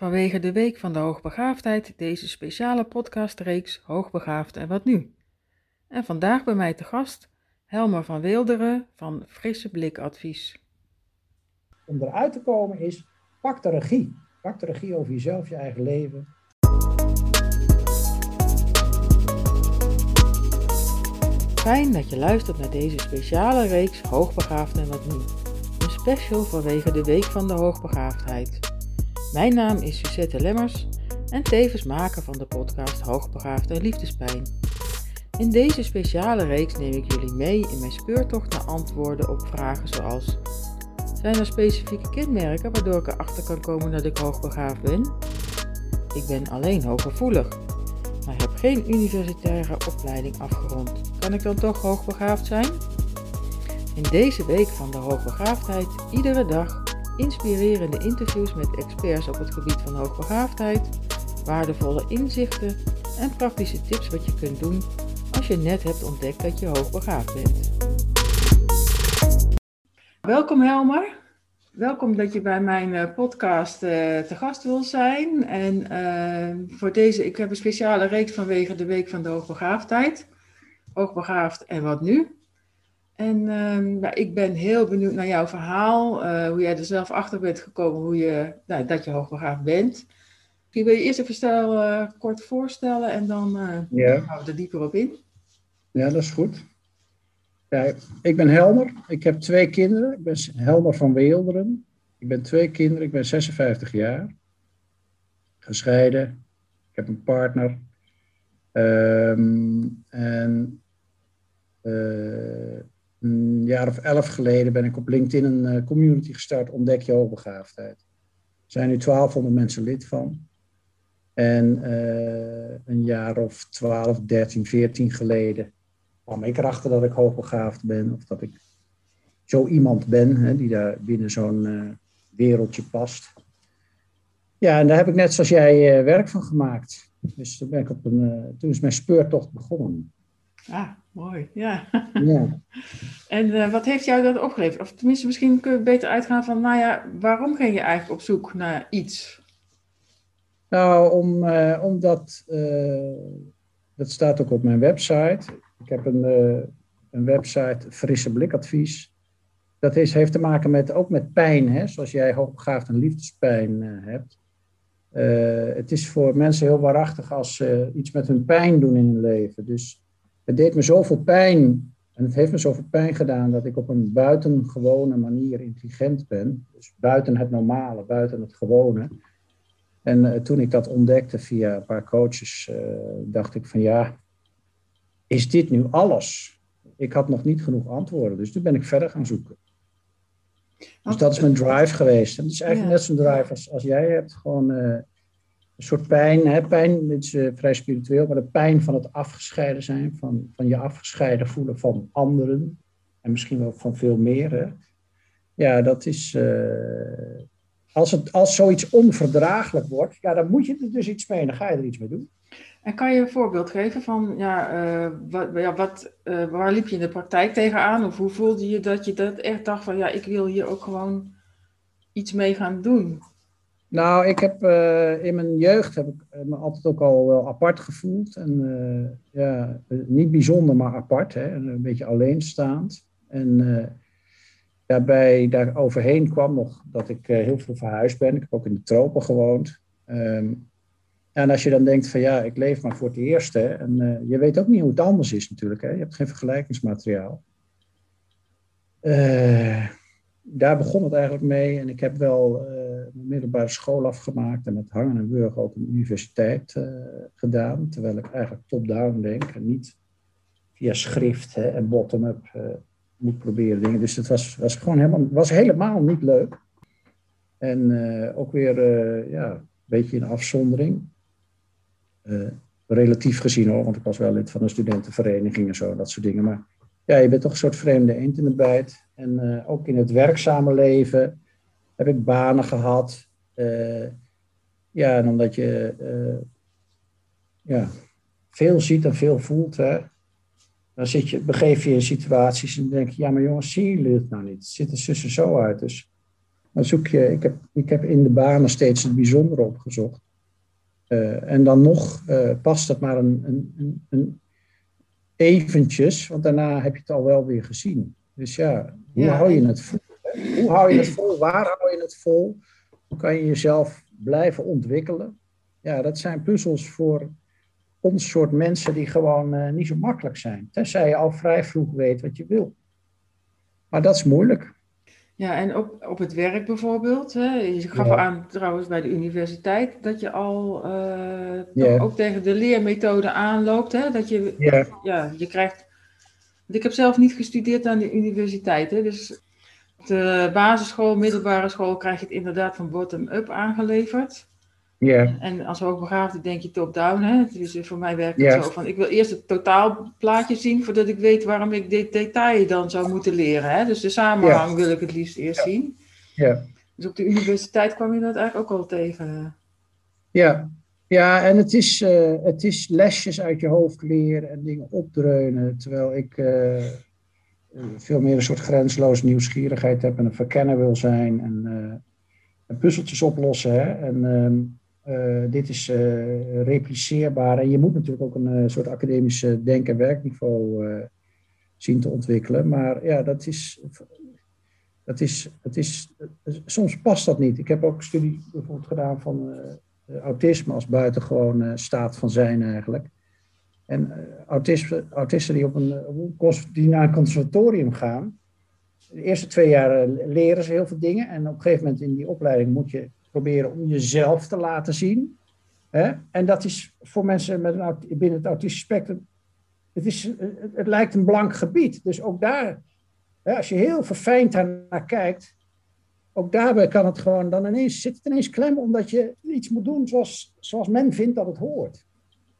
Vanwege de Week van de Hoogbegaafdheid deze speciale podcastreeks Hoogbegaafd en wat nu? En vandaag bij mij te gast Helmer van Weelderen van Frisse Blik Advies. Om eruit te komen is, pak de regie. Pak de regie over jezelf, je eigen leven. Fijn dat je luistert naar deze speciale reeks Hoogbegaafd en wat nu? Een special vanwege de Week van de Hoogbegaafdheid. Mijn naam is Suzette Lemmers en tevens maker van de podcast Hoogbegaafd en Liefdespijn. In deze speciale reeks neem ik jullie mee in mijn speurtocht naar antwoorden op vragen zoals: Zijn er specifieke kenmerken waardoor ik erachter kan komen dat ik hoogbegaafd ben? Ik ben alleen hooggevoelig, maar heb geen universitaire opleiding afgerond. Kan ik dan toch hoogbegaafd zijn? In deze week van de hoogbegaafdheid iedere dag inspirerende interviews met experts op het gebied van hoogbegaafdheid, waardevolle inzichten en praktische tips wat je kunt doen als je net hebt ontdekt dat je hoogbegaafd bent. Welkom Helmer. Welkom dat je bij mijn eh, podcast uh, te gast wil zijn. En uh, voor deze, ik heb een speciale reeks vanwege de Week van de Hoogbegaafdheid. Hoogbegaafd en wat nu? En uh, ja, ik ben heel benieuwd naar jouw verhaal, uh, hoe jij er zelf achter bent gekomen hoe je, nou, dat je hoogbegaafd bent. Ik wil je eerst even stel, uh, kort voorstellen en dan ja. gaan we er dieper op in. Ja, dat is goed. Ja, ik ben Helmer. Ik heb twee kinderen. Ik ben Helmer van Weelderen. Ik ben twee kinderen. Ik ben 56 jaar. Gescheiden. Ik heb een partner. Um, en een jaar of elf geleden ben ik op LinkedIn een uh, community gestart, Ontdek je hoogbegaafdheid. Er zijn nu 1200 mensen lid van. En uh, een jaar of 12, 13, 14 geleden kwam ik erachter dat ik hoogbegaafd ben. Of dat ik zo iemand ben hè, die daar binnen zo'n uh, wereldje past. Ja, en daar heb ik net zoals jij werk van gemaakt. Dus toen, ben ik op een, toen is mijn speurtocht begonnen. Ah, mooi, ja. ja. en uh, wat heeft jou dat opgeleverd? Of tenminste, misschien kun je beter uitgaan van, nou ja, waarom ging je eigenlijk op zoek naar iets? Nou, om, uh, omdat, uh, dat staat ook op mijn website. Ik heb een, een website, Frisse Blikadvies. Dat is, heeft te maken met, ook met pijn, hè? zoals jij hoogbegaafd een liefdespijn hebt. het is voor mensen heel waarachtig als ze iets met hun pijn doen in hun leven. Dus het deed me zoveel pijn en het heeft me zoveel pijn gedaan dat ik op een buitengewone manier intelligent ben. Dus buiten het normale, buiten het gewone. En uh, toen ik dat ontdekte via een paar coaches, uh, dacht ik van ja, is dit nu alles? Ik had nog niet genoeg antwoorden, dus toen ben ik verder gaan zoeken. Dus dat is mijn drive geweest. En het is eigenlijk ja. net zo'n drive als, als jij hebt. Gewoon uh, een soort pijn. Hè? Pijn dit is uh, vrij spiritueel, maar de pijn van het afgescheiden zijn, van, van je afgescheiden voelen van anderen. En misschien wel van veel meer. Ja, dat is. Uh, als, het, als zoiets onverdraaglijk wordt, ja, dan moet je er dus iets mee. Dan ga je er iets mee doen. En kan je een voorbeeld geven van, ja, uh, wat, ja wat, waar liep je in de praktijk tegenaan? Of hoe voelde je dat je dat echt dacht van, ja, ik wil hier ook gewoon iets mee gaan doen? Nou, ik heb uh, in mijn jeugd heb ik me altijd ook al wel apart gevoeld. En uh, ja, niet bijzonder, maar apart. Hè? Een beetje alleenstaand. En uh, daarbij, daar overheen kwam nog dat ik heel veel verhuisd ben. Ik heb ook in de tropen gewoond. Um, en als je dan denkt van ja, ik leef maar voor het eerst. En je weet ook niet hoe het anders is natuurlijk. Hè? Je hebt geen vergelijkingsmateriaal daar begon het eigenlijk mee. En ik heb wel middelbare school afgemaakt en met hangen en wurgen ook een universiteit uh, gedaan. Terwijl ik eigenlijk top-down denk en niet via schrift en bottom-up uh, moet proberen dingen. Dus het was, was gewoon helemaal, was helemaal niet leuk. En ook weer ja, een beetje in afzondering. relatief gezien hoor, want ik was wel lid van een studentenvereniging en zo, dat soort dingen. Maar ja, je bent toch een soort vreemde eend in de bijt. En ook in het werkzame leven heb ik banen gehad. Uh, ja, en omdat je uh, ja, veel ziet en veel voelt, hè, dan zit je, begeef je in situaties en denk je, ja, maar jongens, zien jullie het nou niet? Het ziet er zussen zo uit. Dus Dan zoek je, ik heb, ik heb in de banen steeds het bijzondere opgezocht. Uh, en dan nog past het maar een, een, een, eventjes, want daarna heb je het al wel weer gezien. Dus ja, hoe ja, hou je het vol? Hoe hou je het vol? Waar hou je het vol? Hoe kan je jezelf blijven ontwikkelen? Ja, dat zijn puzzels voor ons soort mensen die gewoon uh, niet zo makkelijk zijn. Tenzij je al vrij vroeg weet wat je wil. Maar dat is moeilijk. Ja, en op, op het werk bijvoorbeeld. Hè? Je gaf ja. aan trouwens bij de universiteit dat je al uh, ook tegen de leermethode aanloopt. Hè? Dat je, ja, je krijgt. Ik heb zelf niet gestudeerd aan de universiteit. Hè? Dus de basisschool, middelbare school krijg je het inderdaad van bottom-up aangeleverd. Ja. En als hoogbegaafde denk je top-down. Hè? Dus voor mij werkt het zo van, ik wil eerst het totaalplaatje zien voordat ik weet waarom ik dit detail dan zou moeten leren. Hè? Dus de samenhang wil ik het liefst eerst zien. Ja. Dus op de universiteit kwam je dat eigenlijk ook al tegen. Ja, ja en het is, uh, het is lesjes uit je hoofd leren en dingen opdreunen. Terwijl ik uh, veel meer een soort grensloze nieuwsgierigheid heb en een verkenner wil zijn. En, en puzzeltjes oplossen. Hè? En ehm, uh, dit is repliceerbaar. En je moet natuurlijk ook een soort academische denk- en werkniveau zien te ontwikkelen. Maar ja, dat is, dat is, dat is, soms past dat niet. Ik heb ook een studie bijvoorbeeld gedaan van autisme als buitengewoon staat van zijn eigenlijk. En autisme, autisten die, op een, naar een conservatorium gaan, de eerste twee jaar leren ze heel veel dingen. En op een gegeven moment in die opleiding moet je proberen om jezelf te laten zien. Hè? En dat is voor mensen met een, binnen het autistische spectrum, het, is, het, het lijkt een blank gebied. Dus ook daar, hè, als je heel verfijnd naar kijkt, ook daarbij kan het gewoon dan ineens, zit het ineens klem omdat je iets moet doen zoals, zoals men vindt dat het hoort.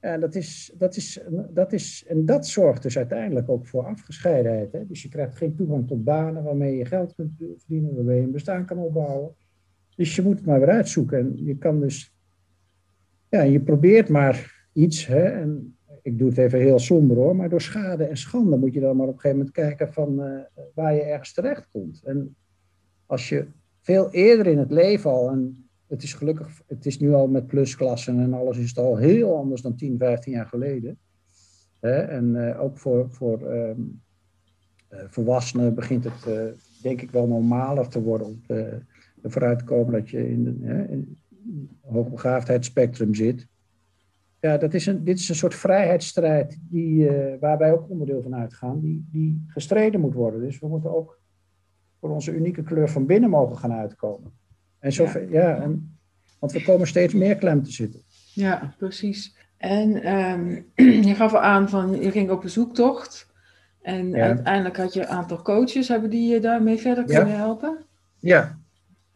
En dat, is, dat, is, dat is, en dat zorgt dus uiteindelijk ook voor afgescheidenheid. Hè? Dus je krijgt geen toegang tot banen waarmee je geld kunt verdienen, waarmee je een bestaan kan opbouwen. Dus je moet het maar weer uitzoeken. En je kan dus, ja, je probeert maar iets. Hè, en ik doe het even heel somber hoor, maar door schade en schande moet je dan maar op een gegeven moment kijken van uh, waar je ergens terecht komt. En als je veel eerder in het leven al, en het is gelukkig, het is nu al met plusklassen en alles is het al heel anders dan 10, 15 jaar geleden. Hè, en uh, ook voor, voor um, uh, volwassenen begint het denk ik wel normaler te worden om ervoor uitkomen dat je in, hè, in hoogbegaafdheidsspectrum zit. Ja, dat is een, dit is een soort vrijheidsstrijd die, waar wij ook onderdeel van uitgaan, die, die gestreden moet worden. Dus we moeten ook voor onze unieke kleur van binnen mogen gaan uitkomen. En zo, ja. ja en, want we komen steeds meer klem te zitten. Ja, precies. En um, je gaf al aan van, je ging op een zoektocht. En ja. uiteindelijk had je een aantal coaches. Hebben die je daarmee verder kunnen ja. helpen? Ja,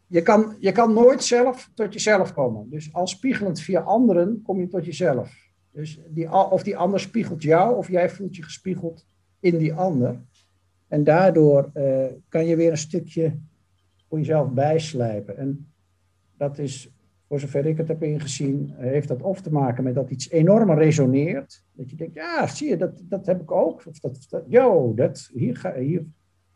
je kan, je kan nooit zelf tot jezelf komen. Dus al spiegelend via anderen kom je tot jezelf. Dus die, of die ander spiegelt jou, of jij voelt je gespiegeld in die ander. En daardoor uh, kan je weer een stukje jezelf bijslijpen. En dat is, voor zover ik het heb ingezien, heeft dat of te maken met dat iets enorm resoneert. Dat je denkt, ja, zie je, dat, dat heb ik ook. Of dat, dat, yo, dat, hier ga, hier,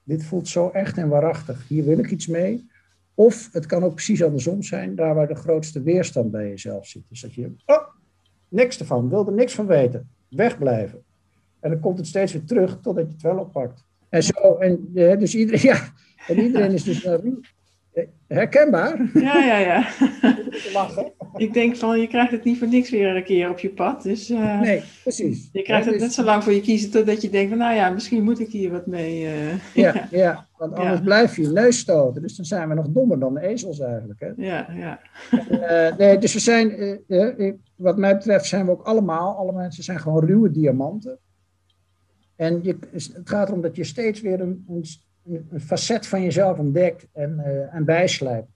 dit voelt zo echt en waarachtig. Hier wil ik iets mee. Of het kan ook precies andersom zijn, daar waar de grootste weerstand bij jezelf zit. Dus dat je, oh, niks ervan, wil er niks van weten, wegblijven. En dan komt het steeds weer terug totdat je het wel oppakt. En zo, en dus iedereen, ja, en iedereen is dus uh, herkenbaar. Ja, ja, ja. Lachen. Ik denk van, je krijgt het niet voor niks weer een keer op je pad. Dus, uh, nee, precies. Je krijgt ja, het dus, net zo lang voor je kiezen totdat je denkt van, nou ja, misschien moet ik hier wat mee. Uh, ja, ja, want anders ja. blijf je neus stoten. Dus dan zijn we nog dommer dan de ezels eigenlijk. Hè? Ja, ja. En, nee, dus we zijn, wat mij betreft zijn we ook allemaal, alle mensen zijn gewoon ruwe diamanten. En je, het gaat erom dat je steeds weer een, een, een facet van jezelf ontdekt en, uh, en bijslijpt.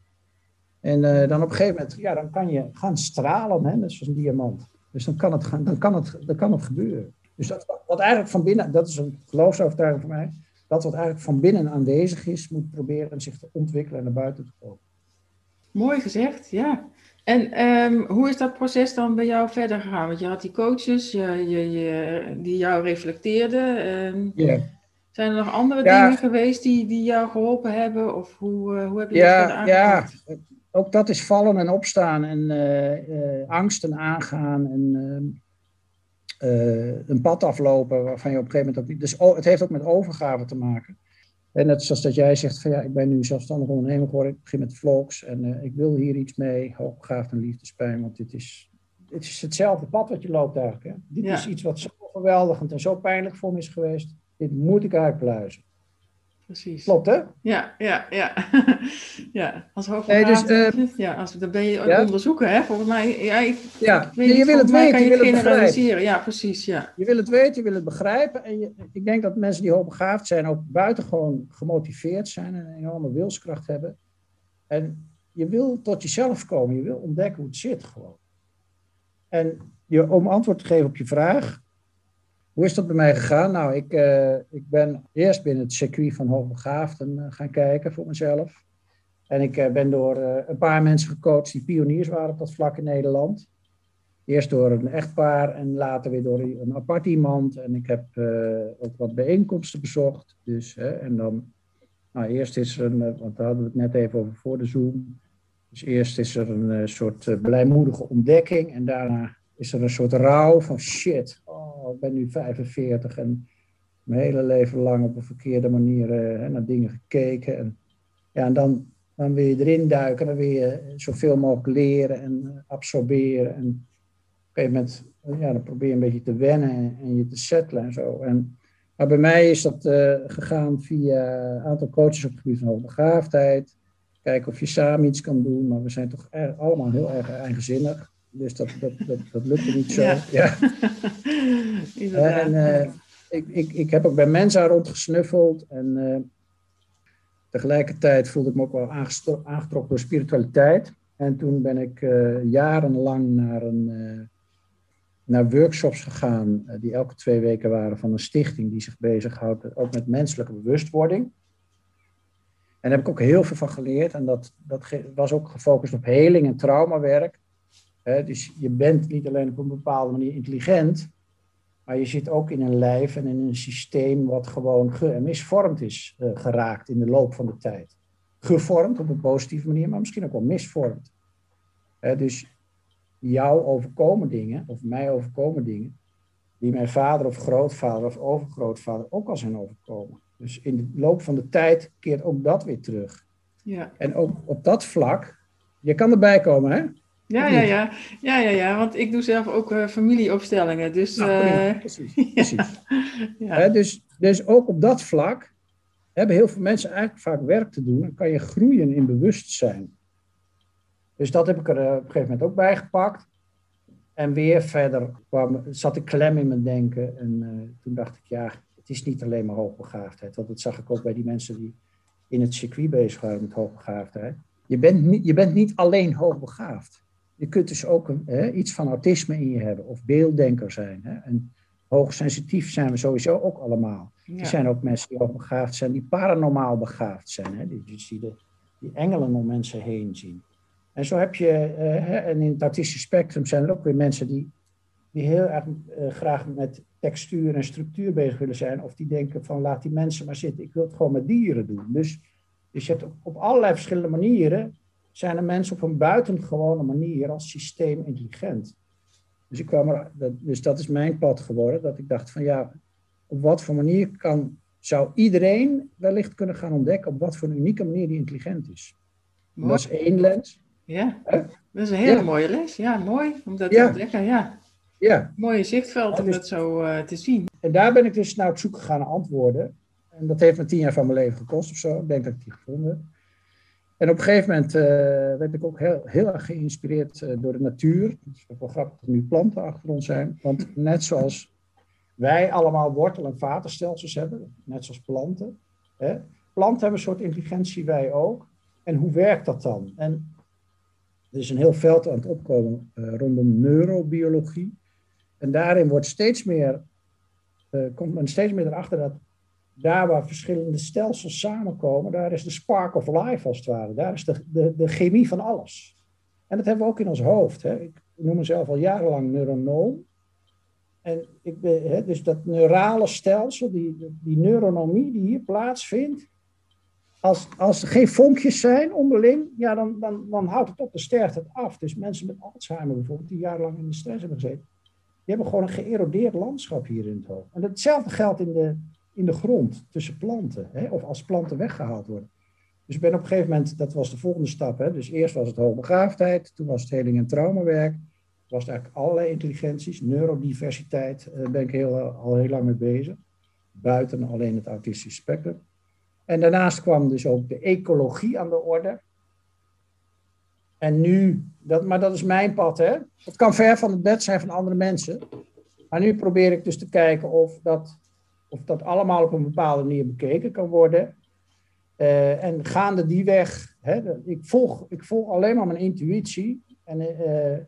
En uh, dan op een gegeven moment, ja, dan kan je gaan stralen, hè, net zoals een diamant. Dus dan kan het, gaan, dan kan het, dan kan het gebeuren. Dus dat, wat eigenlijk van binnen, dat is een geloofsovertuiging voor mij, dat wat eigenlijk van binnen aanwezig is, moet proberen zich te ontwikkelen en naar buiten te komen. Mooi gezegd, ja. En um, hoe is dat proces dan bij jou verder gegaan? Want je had die coaches je, je, je, die jou reflecteerden. Um, yeah. Zijn er nog andere dingen geweest die, die jou geholpen hebben? Of hoe, hoe heb je ja, dat aangepakt? Ja, ook dat is vallen en opstaan en angsten aangaan en een pad aflopen waarvan je op een gegeven moment ook niet... Dus het heeft ook met overgave te maken. En net zoals dat jij zegt van ja, ik ben nu zelfstandig ondernemer geworden, ik begin met vlogs en ik wil hier iets mee, hoogbegaafd en liefdespijn, want dit is, dit is hetzelfde pad wat je loopt eigenlijk. Hè? Dit is iets wat zo geweldigend en zo pijnlijk voor me is geweest, dit moet ik uitpluizen. Precies. Klopt hè? Ja, ja, ja. ja, als hoogbegaafd, nee, dus, uh, ja, als, dan ben je ja? onderzoeken hè, volgens mij. Ja, ik, ja. Ik weet je wil het weten, je, je wil het generaliseren. Ja, precies, ja. Je wil het weten, je wil het begrijpen en je, ik denk dat mensen die hoogbegaafd zijn ook buitengewoon gemotiveerd zijn en een enorme wilskracht hebben. En je wil tot jezelf komen, je wil ontdekken hoe het zit gewoon. En je, om antwoord te geven op je vraag, hoe is dat bij mij gegaan? Nou, ik, uh, ik ben eerst binnen het circuit van hoogbegaafden uh, gaan kijken voor mezelf. En ik uh, ben door een paar mensen gecoacht die pioniers waren op dat vlak in Nederland. Eerst door een echtpaar en later weer door een apart iemand. En ik heb ook wat bijeenkomsten bezocht. Dus, en dan, nou, eerst is er een, want daar hadden we het net even over voor de Zoom. Dus eerst is er een soort blijmoedige ontdekking en daarna is er een soort rouw van shit, ik ben nu 45 en mijn hele leven lang op een verkeerde manier uh, naar dingen gekeken. En, ja, en dan, dan wil je erin duiken, dan wil je zoveel mogelijk leren en eh, absorberen. En op een gegeven moment, ja, dan probeer je een beetje te wennen en, je te settelen en zo. En, maar bij mij is dat gegaan via een aantal coaches op het gebied van hoogbegaafdheid. Kijken of je samen iets kan doen, maar we zijn toch allemaal heel erg eigenzinnig. Dus dat, dat, dat, dat lukte niet zo. Ja. en uh, ik, ik, ik heb ook bij Mensa rondgesnuffeld. En uh, tegelijkertijd voelde ik me ook wel aangetrokken door spiritualiteit. En toen ben ik uh, jarenlang naar, een, naar workshops gegaan. die elke twee weken waren van een stichting die zich bezighoudt ook met menselijke bewustwording. En daar heb ik ook heel veel van geleerd. En dat, dat was ook gefocust op heling en traumawerk dus je bent niet alleen op een bepaalde manier intelligent, maar je zit ook in een lijf en in een systeem wat gewoon ge- en misvormd is uh, geraakt in de loop van de tijd. Gevormd op een positieve manier, maar misschien ook wel misvormd. dus jou overkomen dingen, of mij overkomen dingen, die mijn vader of grootvader of overgrootvader ook al zijn overkomen. Dus in de loop van de tijd keert ook dat weer terug. Ja. En ook op dat vlak, je kan erbij komen, hè? Ja, ja, ja. ja, ja, ja, want ik doe zelf ook uh, familieopstellingen. Dus, nou, uh, precies, precies. ja. He, dus, dus ook op dat vlak hebben heel veel mensen eigenlijk vaak werk te doen. en kan je groeien in bewustzijn. Dus dat heb ik er uh, op een gegeven moment ook bij gepakt. En weer verder kwam, zat ik klem in mijn denken. En toen dacht ik, ja, het is niet alleen maar hoogbegaafdheid. Want dat zag ik ook bij die mensen die in het circuit bezig waren met hoogbegaafdheid. Je bent, niet, je bent niet alleen hoogbegaafd. Je kunt dus ook hè, iets van autisme in je hebben of beelddenker zijn. Hè. En hoogsensitief zijn we sowieso ook allemaal. Er zijn ook mensen die ook begaafd zijn, die paranormaal begaafd zijn. Hè. Die, die, die, die engelen om mensen heen zien. En zo heb je, uh, en in het autistische spectrum zijn er ook weer mensen die, die heel erg uh, graag met textuur en structuur bezig willen zijn. Of die denken van laat die mensen maar zitten, ik wil het gewoon met dieren doen. Dus, dus je hebt op allerlei verschillende manieren zijn er mensen op een buitengewone manier als systeem intelligent. Dus, ik kwam er, dus dat is mijn pad geworden, dat ik dacht van ja, op wat voor manier kan, zou iedereen wellicht kunnen gaan ontdekken op wat voor een unieke manier die intelligent is. Dat is één lens. Ja, dat is een hele mooie les. Ja, mooi om dat te ontdekken. Ja. Ja. Mooie zichtveld om dus, dat zo uh, te zien. En daar ben ik dus naar op zoek gegaan naar antwoorden. En dat heeft me tien jaar van mijn leven gekost of zo. Ik denk dat ik die gevonden heb. En op een gegeven moment uh, werd ik ook heel, heel erg geïnspireerd uh, door de natuur. Het is wel grappig dat nu planten achter ons zijn. Want net zoals wij allemaal wortel- en vatenstelsels hebben, net zoals planten. Hè, planten hebben een soort intelligentie, wij ook. En hoe werkt dat dan? En er is een heel veld aan het opkomen uh, rondom neurobiologie. En daarin wordt steeds meer, komt men steeds meer erachter dat daar waar verschillende stelsels samenkomen, daar is de spark of life als het ware. Daar is de, de, de chemie van alles. En dat hebben we ook in ons hoofd. Hè. Ik noem mezelf al jarenlang neuronoom. en ik ben, hè, dus dat neurale stelsel, die, die neuronomie die hier plaatsvindt, als, als er geen vonkjes zijn onderling, ja, dan, dan, dan houdt het op, de sterft het af. Dus mensen met Alzheimer bijvoorbeeld, die jarenlang in de stress hebben gezeten, die hebben gewoon een geërodeerd landschap hier in het hoofd. En hetzelfde geldt in de, in de grond, tussen planten, hè, of als planten weggehaald worden. Dus ik ben op een gegeven moment, dat was de volgende stap. Hè, dus eerst was het hoogbegaafdheid, toen was het heling- en traumawerk. was het eigenlijk allerlei intelligenties, neurodiversiteit, daar ben ik heel, al heel lang mee bezig. Buiten alleen het autistische spectrum. En daarnaast kwam dus ook de ecologie aan de orde. En nu, dat, maar dat is mijn pad, hè. Het kan ver van het bed zijn van andere mensen. Maar nu probeer ik dus te kijken of dat, of dat allemaal op een bepaalde manier bekeken kan worden. Uh, en gaande die weg, hè, ik, volg, ik volg alleen maar mijn intuïtie. En uh,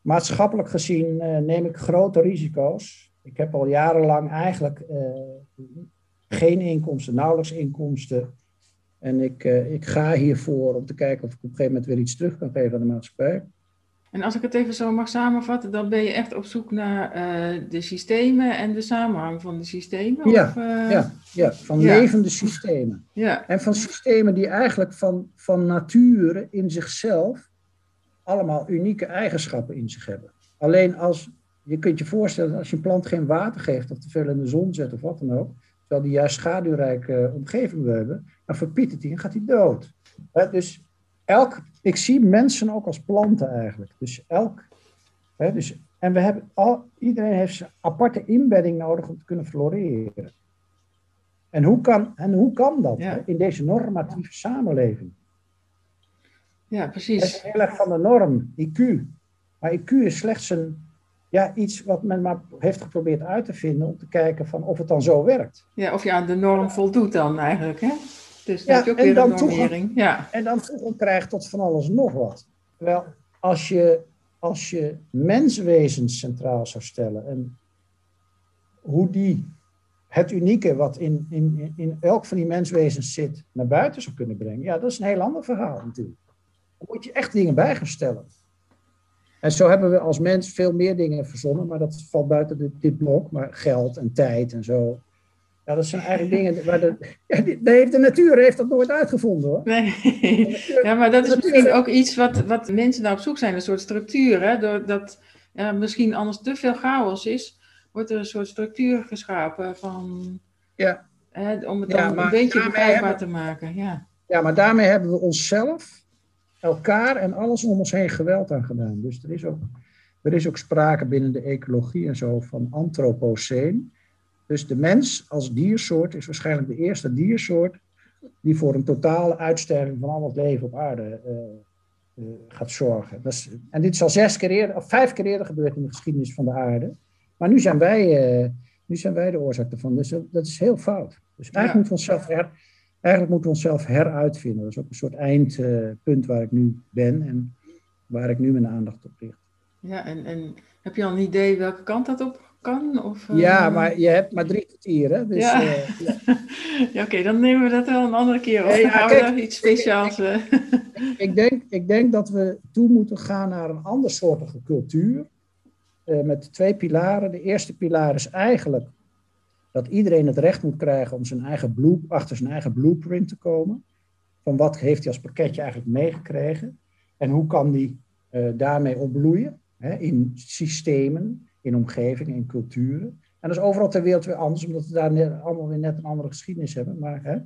maatschappelijk gezien uh, neem ik grote risico's. Ik heb al jarenlang eigenlijk geen inkomsten, nauwelijks inkomsten. En ik, ik ga hiervoor om te kijken of ik op een gegeven moment weer iets terug kan geven aan de maatschappij. En als ik het even zo mag samenvatten, dan ben je echt op zoek naar uh, de systemen en de samenhang van de systemen? Ja, of, uh... ja, ja van ja. levende systemen. Ja. En van systemen die eigenlijk van, van nature in zichzelf allemaal unieke eigenschappen in zich hebben. Alleen als, je kunt je voorstellen, als je een plant geen water geeft of te veel in de zon zet of wat dan ook, terwijl die juist schaduwrijke omgeving we hebben, dan verpietert hij en gaat hij dood. He, dus elk, ik zie mensen ook als planten eigenlijk. Dus elk, he, dus, en we hebben al, iedereen heeft een aparte inbedding nodig om te kunnen floreren. En hoe kan, en hoe kan dat ja. in deze normatieve samenleving? Ja, precies. Het is heel erg van de norm, IQ. Maar IQ is slechts een, ja, iets wat men maar heeft geprobeerd uit te vinden om te kijken van of het dan zo werkt. Ja, of je aan de norm voldoet dan eigenlijk, hè? Dus dat ja, je ook weer een normering. ja. En dan toegang krijgt tot van alles nog wat. Terwijl als je, als je menswezens centraal zou stellen en hoe die het unieke wat in, in, in elk van die menswezens zit naar buiten zou kunnen brengen, ja, dat is een heel ander verhaal natuurlijk. Dan moet je echt dingen bij gaan stellen. En zo hebben we als mens veel meer dingen verzonnen, maar dat valt buiten dit, dit blok. Maar geld en tijd en zo. Ja, dat zijn eigenlijk dingen waar de, ja, de, heeft de natuur heeft dat nooit uitgevonden hoor. Nee, ja, maar dat is misschien ook iets wat, wat mensen naar op zoek zijn, een soort structuur. Hè? Doordat ja, misschien anders te veel chaos is, wordt er een soort structuur geschapen van, ja. Hè, om het dan een beetje begrijpbaar te maken. Ja. ja, maar daarmee hebben we onszelf elkaar en alles om ons heen geweld aan gedaan. Dus er is ook, er is ook sprake binnen de ecologie en zo van antropoceen. Dus de mens als diersoort is waarschijnlijk de eerste diersoort die voor een totale uitsterving van al het leven op aarde uh, uh, gaat zorgen. Dat is, en dit is al zes keer eerder, of vijf keer eerder gebeurd in de geschiedenis van de aarde. Maar nu zijn wij, uh, nu zijn wij de oorzaak ervan. Dus dat, dat is heel fout. Dus eigenlijk ja. moeten we onszelf her, eigenlijk moeten we onszelf heruitvinden. Dat is ook een soort eindpunt waar ik nu ben en waar ik nu mijn aandacht op richt. Ja, en, en heb je al een idee welke kant dat op kan? Of, uh... Ja, maar je hebt maar drie kwartier, hè? Dus, ja, uh, ja. ja oké, okay, dan nemen we dat wel een andere keer op. Ja, ja, kijk, iets speciaals. Ik, ik, ik, denk, ik denk dat we toe moeten gaan naar een andersoortige cultuur. Uh, met twee pilaren. De eerste pilaar is eigenlijk dat iedereen het recht moet krijgen om zijn eigen blue, achter zijn eigen blueprint te komen. Van wat heeft hij als pakketje eigenlijk meegekregen? En hoe kan die daarmee opbloeien? Hè, in systemen, in omgevingen, in culturen. En dat is overal ter wereld weer anders, omdat we daar allemaal weer net een andere geschiedenis hebben. Maar, hè,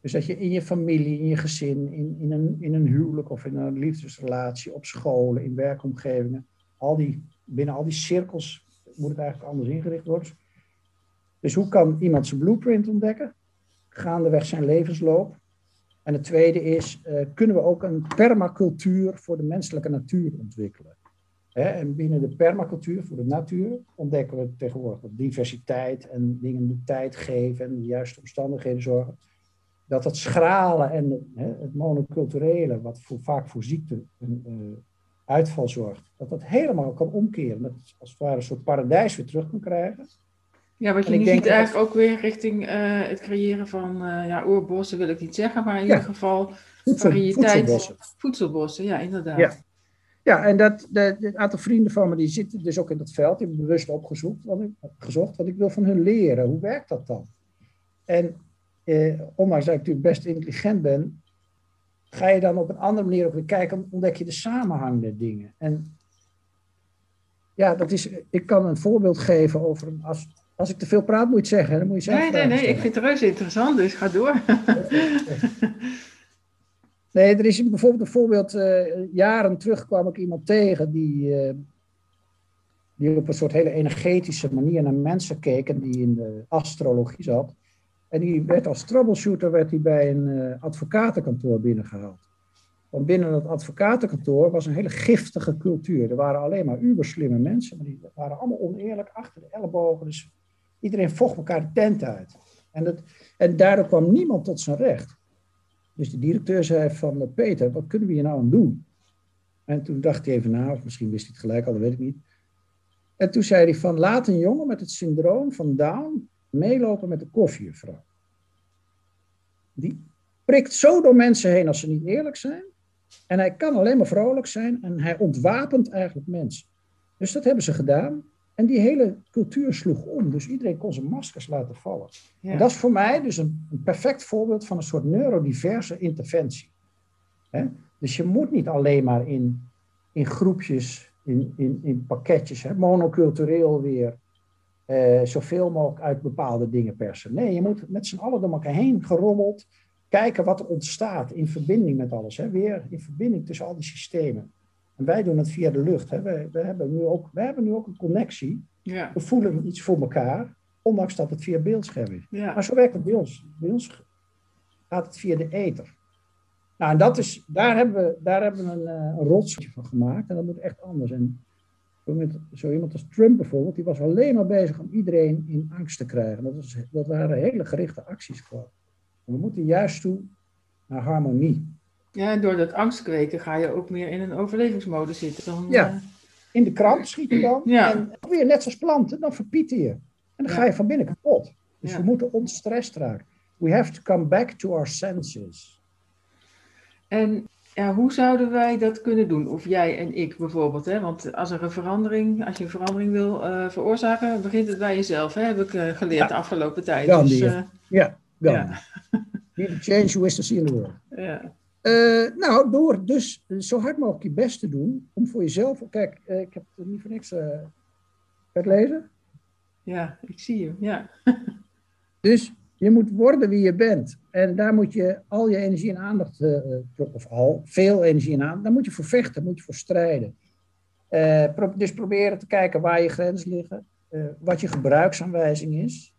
dus dat je in je familie, in je gezin, in, in, een, in een huwelijk of in een liefdesrelatie, op scholen, in werkomgevingen, al die, binnen al die cirkels moet het eigenlijk anders ingericht worden. Dus hoe kan iemand zijn blueprint ontdekken? Gaandeweg zijn levensloop. En het tweede is, uh, kunnen we ook een permacultuur voor de menselijke natuur ontwikkelen? Hè? En binnen de permacultuur voor de natuur ontdekken we tegenwoordig dat diversiteit en dingen de tijd geven en de juiste omstandigheden zorgen. Dat het schralen en hè, het monoculturele, wat voor, vaak voor ziekte een uh, uitval zorgt, dat dat helemaal kan omkeren. Dat het als het ware een soort paradijs weer terug kan krijgen. Ja, wat je nu ziet eigenlijk ook weer richting uh, het creëren van uh, ja, oerbossen wil ik niet zeggen, maar in ja. ieder geval Voedsel, variëteit. Voedselbossen. voedselbossen. ja, inderdaad. Ja. Ja, en dat, de, een aantal vrienden van me die zitten dus ook in dat veld. Die hebben bewust opgezocht, want ik, gezocht, want ik wil van hun leren. Hoe werkt dat dan? En eh, ondanks dat ik natuurlijk best intelligent ben, ga je dan op een andere manier ook weer kijken, ontdek je de samenhangende dingen. En ja, dat is, ik kan een voorbeeld geven over, als, als ik te veel praat moet je het zeggen, dan moet je zeggen. Nee, nee, nee, ik vind het reuze interessant, dus ga door. Nee, er is bijvoorbeeld een voorbeeld, uh, jaren terug kwam ik iemand tegen die, uh, die op een soort hele energetische manier naar mensen keek en die in de astrologie zat. En die werd als troubleshooter werd hij bij een uh, advocatenkantoor binnengehaald. Want binnen dat advocatenkantoor was een hele giftige cultuur. Er waren alleen maar uberslimme mensen, maar die waren allemaal oneerlijk achter de ellebogen. Dus iedereen vocht elkaar de tent uit. En, dat, en daardoor kwam niemand tot zijn recht. Dus de directeur zei van, eh, Peter, wat kunnen we hier nou aan doen? En toen dacht hij even na, of misschien wist hij het gelijk al, dat weet ik niet. En toen zei hij van, laat een jongen met het syndroom van Down meelopen met de koffiejuffrouw. Die prikt zo door mensen heen als ze niet eerlijk zijn. En hij kan alleen maar vrolijk zijn en hij ontwapent eigenlijk mensen. Dus dat hebben ze gedaan. En die hele cultuur sloeg om. Dus iedereen kon zijn maskers laten vallen. En dat is voor mij dus een, een, perfect voorbeeld van een soort neurodiverse interventie. Dus je moet niet alleen maar in, in groepjes, in, in, in pakketjes, hè? monocultureel weer, eh, zoveel mogelijk uit bepaalde dingen persen. Nee, je moet met z'n allen door elkaar heen gerommeld kijken wat er ontstaat in verbinding met alles. Hè? Weer in verbinding tussen al die systemen. En wij doen het via de lucht. Hè. We, hebben nu ook, we hebben nu ook een connectie. Ja. We voelen iets voor elkaar, ondanks dat het via beeldscherm is. Ja. Maar zo werkt het bij ons. Bij ons gaat het via de ether. Nou, en dat is, daar hebben we, daar hebben we een, uh, een rotsje van gemaakt. En dat moet echt anders. En zo iemand als Trump bijvoorbeeld, die was alleen maar bezig om iedereen in angst te krijgen. Dat, was, dat waren hele gerichte acties gewoon. we moeten juist toe naar harmonie. Ja, door dat angst kweken ga je ook meer in een overlevingsmodus zitten. Dan, ja, eh, in de kramp schiet je dan. Ja. En weer net zoals planten, dan verpieten je. En dan ga je van binnen kapot. Dus we moeten ontstrest raken. We have to come back to our senses. En ja, hoe zouden wij dat kunnen doen? Of jij en ik bijvoorbeeld. Hè? Want als er een verandering, als je een verandering wil uh, veroorzaken, begint het bij jezelf. Hè? Heb ik uh, geleerd de afgelopen tijd. Gandhi, dus, uh, ja, Gandhi. Ja. change you wish to see in the world. Ja. Uh, nou, door dus zo hard mogelijk je best te doen om voor jezelf. Kijk, uh, ik heb het niet voor niks uh, het lezen. Ja, ik zie je, ja. dus je moet worden wie je bent. En daar moet je al je energie en aandacht, of al veel energie en aandacht, daar moet je voor vechten, moet je voor strijden. Pro dus proberen te kijken waar je grenzen liggen, wat je gebruiksaanwijzing is.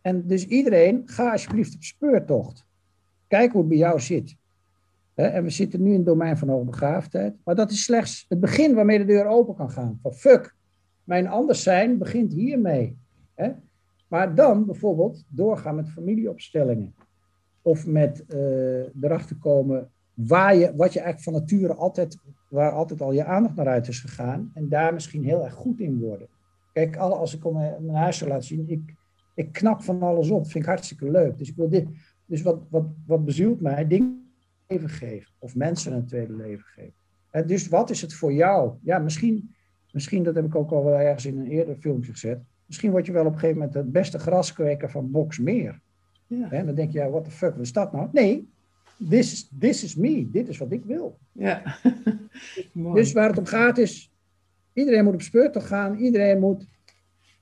En dus iedereen, ga alsjeblieft op speurtocht. Kijk hoe het bij jou zit. En we zitten nu in het domein van hoogbegaafdheid. Maar dat is slechts het begin waarmee de deur open kan gaan. Van fuck, mijn anders zijn begint hiermee. Maar dan bijvoorbeeld doorgaan met familieopstellingen. Of met uh, erachter komen waar je, wat je eigenlijk van nature altijd, waar altijd al je aandacht naar uit is gegaan. En daar misschien heel erg goed in worden. Kijk, als ik om mijn huis zou laten zien, ik, ik knap van alles op. Vind ik hartstikke leuk. Dus ik wil dit. Dus wat, wat, wat bezielt mij? Dingen leven geven. Of mensen een tweede leven geven. En dus wat is het voor jou? Ja, misschien, misschien, dat heb ik ook al wel ergens in een eerder filmpje gezet. Misschien word je wel op een gegeven moment het beste graskweker van Boxmeer. Ja. En dan denk je, ja, what the fuck, wat is dat nou? Nee, this is, this is me. Dit is wat ik wil. Ja. dus waar het om gaat is, iedereen moet op speurtocht gaan. Iedereen moet,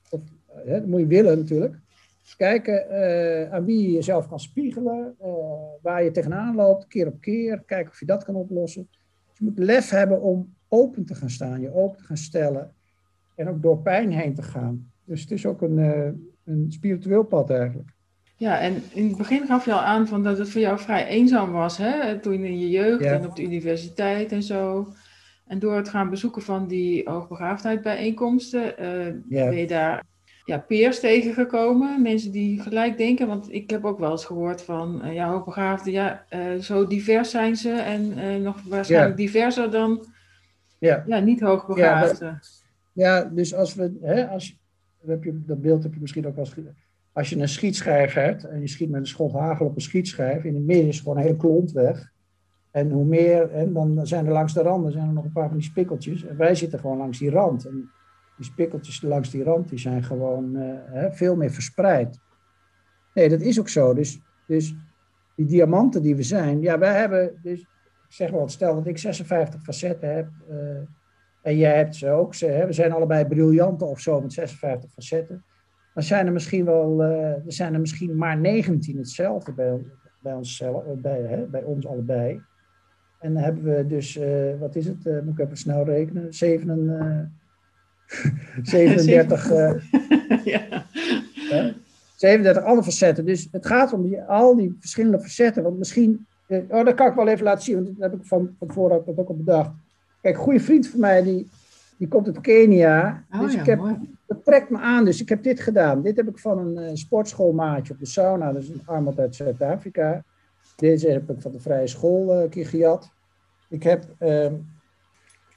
of, hè, dat moet je willen natuurlijk. Kijken uh, aan wie je jezelf kan spiegelen, uh, waar je tegenaan loopt, keer op keer. Kijken of je dat kan oplossen. Dus je moet lef hebben om open te gaan staan, je open te gaan stellen. En ook door pijn heen te gaan. Dus het is ook een, uh, een spiritueel pad eigenlijk. Ja, en in het begin gaf je al aan van dat het voor jou vrij eenzaam was, hè? toen in je jeugd en op de universiteit en zo. En door het gaan bezoeken van die hoogbegaafdheid bijeenkomsten, ben je daar ja, peers tegengekomen. Mensen die gelijk denken. Want ik heb ook wel eens gehoord van uh, ja, hoogbegaafden. Ja, uh, zo divers zijn ze. En uh, nog waarschijnlijk diverser dan ja. Ja, niet hoogbegaafden. Ja, ja, dus als we. Hè, als, heb je, dat beeld heb je misschien ook wel eens. Als je een schietschijf hebt en je schiet met een schot hagel op een schietschijf. In het midden is gewoon een hele klont weg. En hoe meer, en dan zijn er langs de randen zijn er nog een paar van die spikkeltjes. En wij zitten gewoon langs die rand. En die spikkeltjes langs die rand die zijn gewoon uh, veel meer verspreid. Nee, dat is ook zo. Dus, dus die diamanten die we zijn, ja, wij hebben, dus, ik zeg wel, stel dat ik 56 facetten heb uh, en jij hebt ze ook, hè, we zijn allebei briljanten of zo met 56 facetten, dan zijn er misschien wel, uh, er zijn er misschien maar 19 hetzelfde bij, bij, onszelf, bij, hè, bij ons allebei. En dan hebben we dus, wat is het, moet ik even snel rekenen, 7, 37. ja. 37 andere facetten. Dus het gaat om die, al die verschillende facetten. Want misschien, eh, oh, dat kan ik wel even laten zien, want dat heb ik van, van vooruit ook al bedacht. Kijk, een goede vriend van mij, die, die komt uit Kenia. Oh, dus ik heb, dat trekt me aan, dus ik heb dit gedaan. Dit heb ik van een uh, sportschoolmaatje op de sauna, dat is een armand uit Zuid-Afrika. Deze heb ik van de vrije school een keer gejat. Ik heb, uh,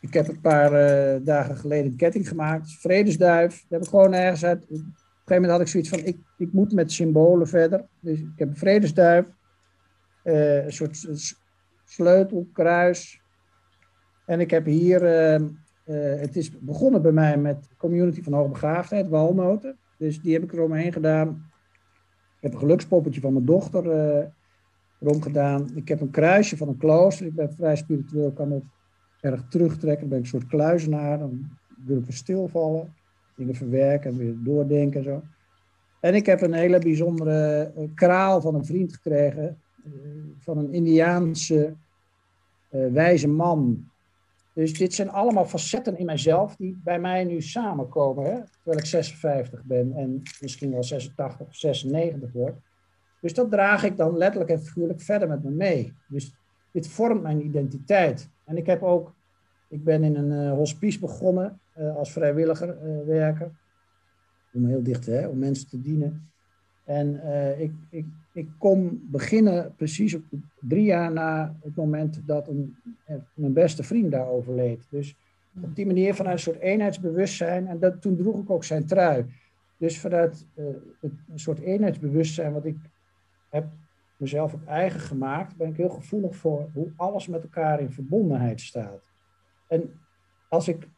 ik heb een paar uh, dagen geleden een ketting gemaakt, vredesduif. Dat heb ik gewoon ergens uit een gegeven moment had ik zoiets van, ik, ik moet met symbolen verder. Dus ik heb een vredesduif, uh, een soort sleutel, kruis. En ik heb hier, uh, uh, het is begonnen bij mij met community van hoogbegaafdheid, walnoten. Dus die heb ik eromheen gedaan. Ik heb een gelukspoppetje van mijn dochter erom gedaan. Ik heb een kruisje van een klooster. Ik ben vrij spiritueel, kan ook erg terugtrekken. Ben ik een soort kluizenaar. Dan wil ik weer stilvallen dingen verwerken en weer doordenken en zo. En ik heb een hele bijzondere eh, kraal van een vriend gekregen, eh, van een Indiaanse uh, wijze man. Dus dit zijn allemaal facetten in mijzelf die bij mij nu samenkomen, hè? terwijl ik 56 ben en misschien wel 86 of 96 word. Dus dat draag ik dan letterlijk en figuurlijk verder met me mee. Dus dit vormt mijn identiteit. En ik heb ook, ik ben in een uh, hospice begonnen uh, als vrijwilliger uh, werken. Om heel dicht, hè, om mensen te dienen. En uh, ik, ik, ik kon beginnen precies op drie jaar na het moment dat mijn beste vriend daar overleed. Dus op die manier vanuit een soort eenheidsbewustzijn. En dat, toen droeg ik ook zijn trui. Dus vanuit het, een soort eenheidsbewustzijn wat ik heb mezelf ook eigen gemaakt, ben ik heel gevoelig voor hoe alles met elkaar in verbondenheid staat. En als ik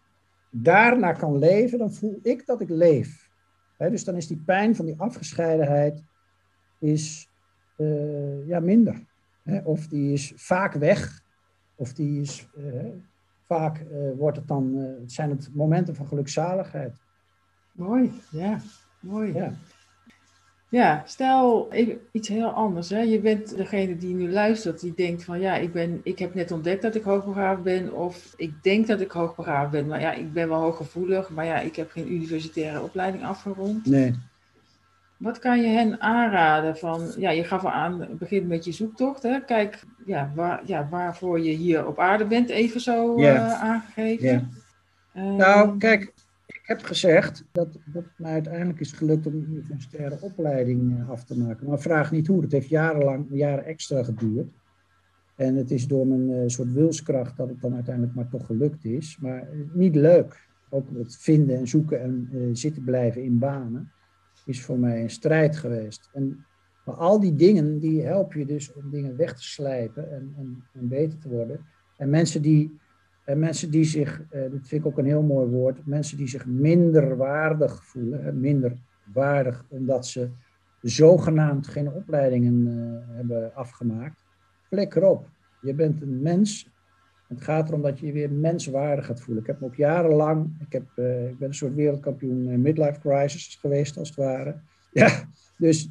daarna kan leven, dan voel ik dat ik leef. dus dan is die pijn van die afgescheidenheid is, uh, ja, minder. of die is vaak weg, of die is, uh, vaak uh, wordt het dan, zijn het momenten van gelukzaligheid. Mooi, ja, mooi. Ja. Ja, stel iets heel anders. Hè. Je bent degene die nu luistert, die denkt van ja, ik, ben, ik heb net ontdekt dat ik hoogbegaafd ben. Of ik denk dat ik hoogbegaafd ben. Maar ja, ik ben wel hooggevoelig. Maar ja, ik heb geen universitaire opleiding afgerond. Nee. Wat kan je hen aanraden van, ja, je gaf al aan, begin met je zoektocht. Hè? Kijk, ja, waar, ja, waarvoor je hier op aarde bent, even zo uh, aangegeven. Yeah. nou, kijk, heb gezegd dat, dat mij uiteindelijk is gelukt om een universitaire opleiding eh, af te maken. Maar vraag niet hoe. Het heeft jarenlang, jaren extra geduurd. En het is door mijn uh, soort wilskracht dat het dan uiteindelijk maar toch gelukt is. Maar eh, niet leuk. Ook het vinden en zoeken en zitten blijven in banen is voor mij een strijd geweest. En maar al die dingen, die helpen je dus om dingen weg te slijpen en, en, en beter te worden. En mensen die en mensen die zich, uh, dat vind ik ook een heel mooi woord, mensen die zich minder waardig voelen, minder waardig omdat ze zogenaamd geen opleidingen uh, hebben afgemaakt, flikker op. Je bent een mens. Het gaat erom dat je je weer menswaardig gaat voelen. Ik heb me ook jarenlang, ik, heb, ik ben een soort wereldkampioen midlife crisis geweest als het ware. Ja, dus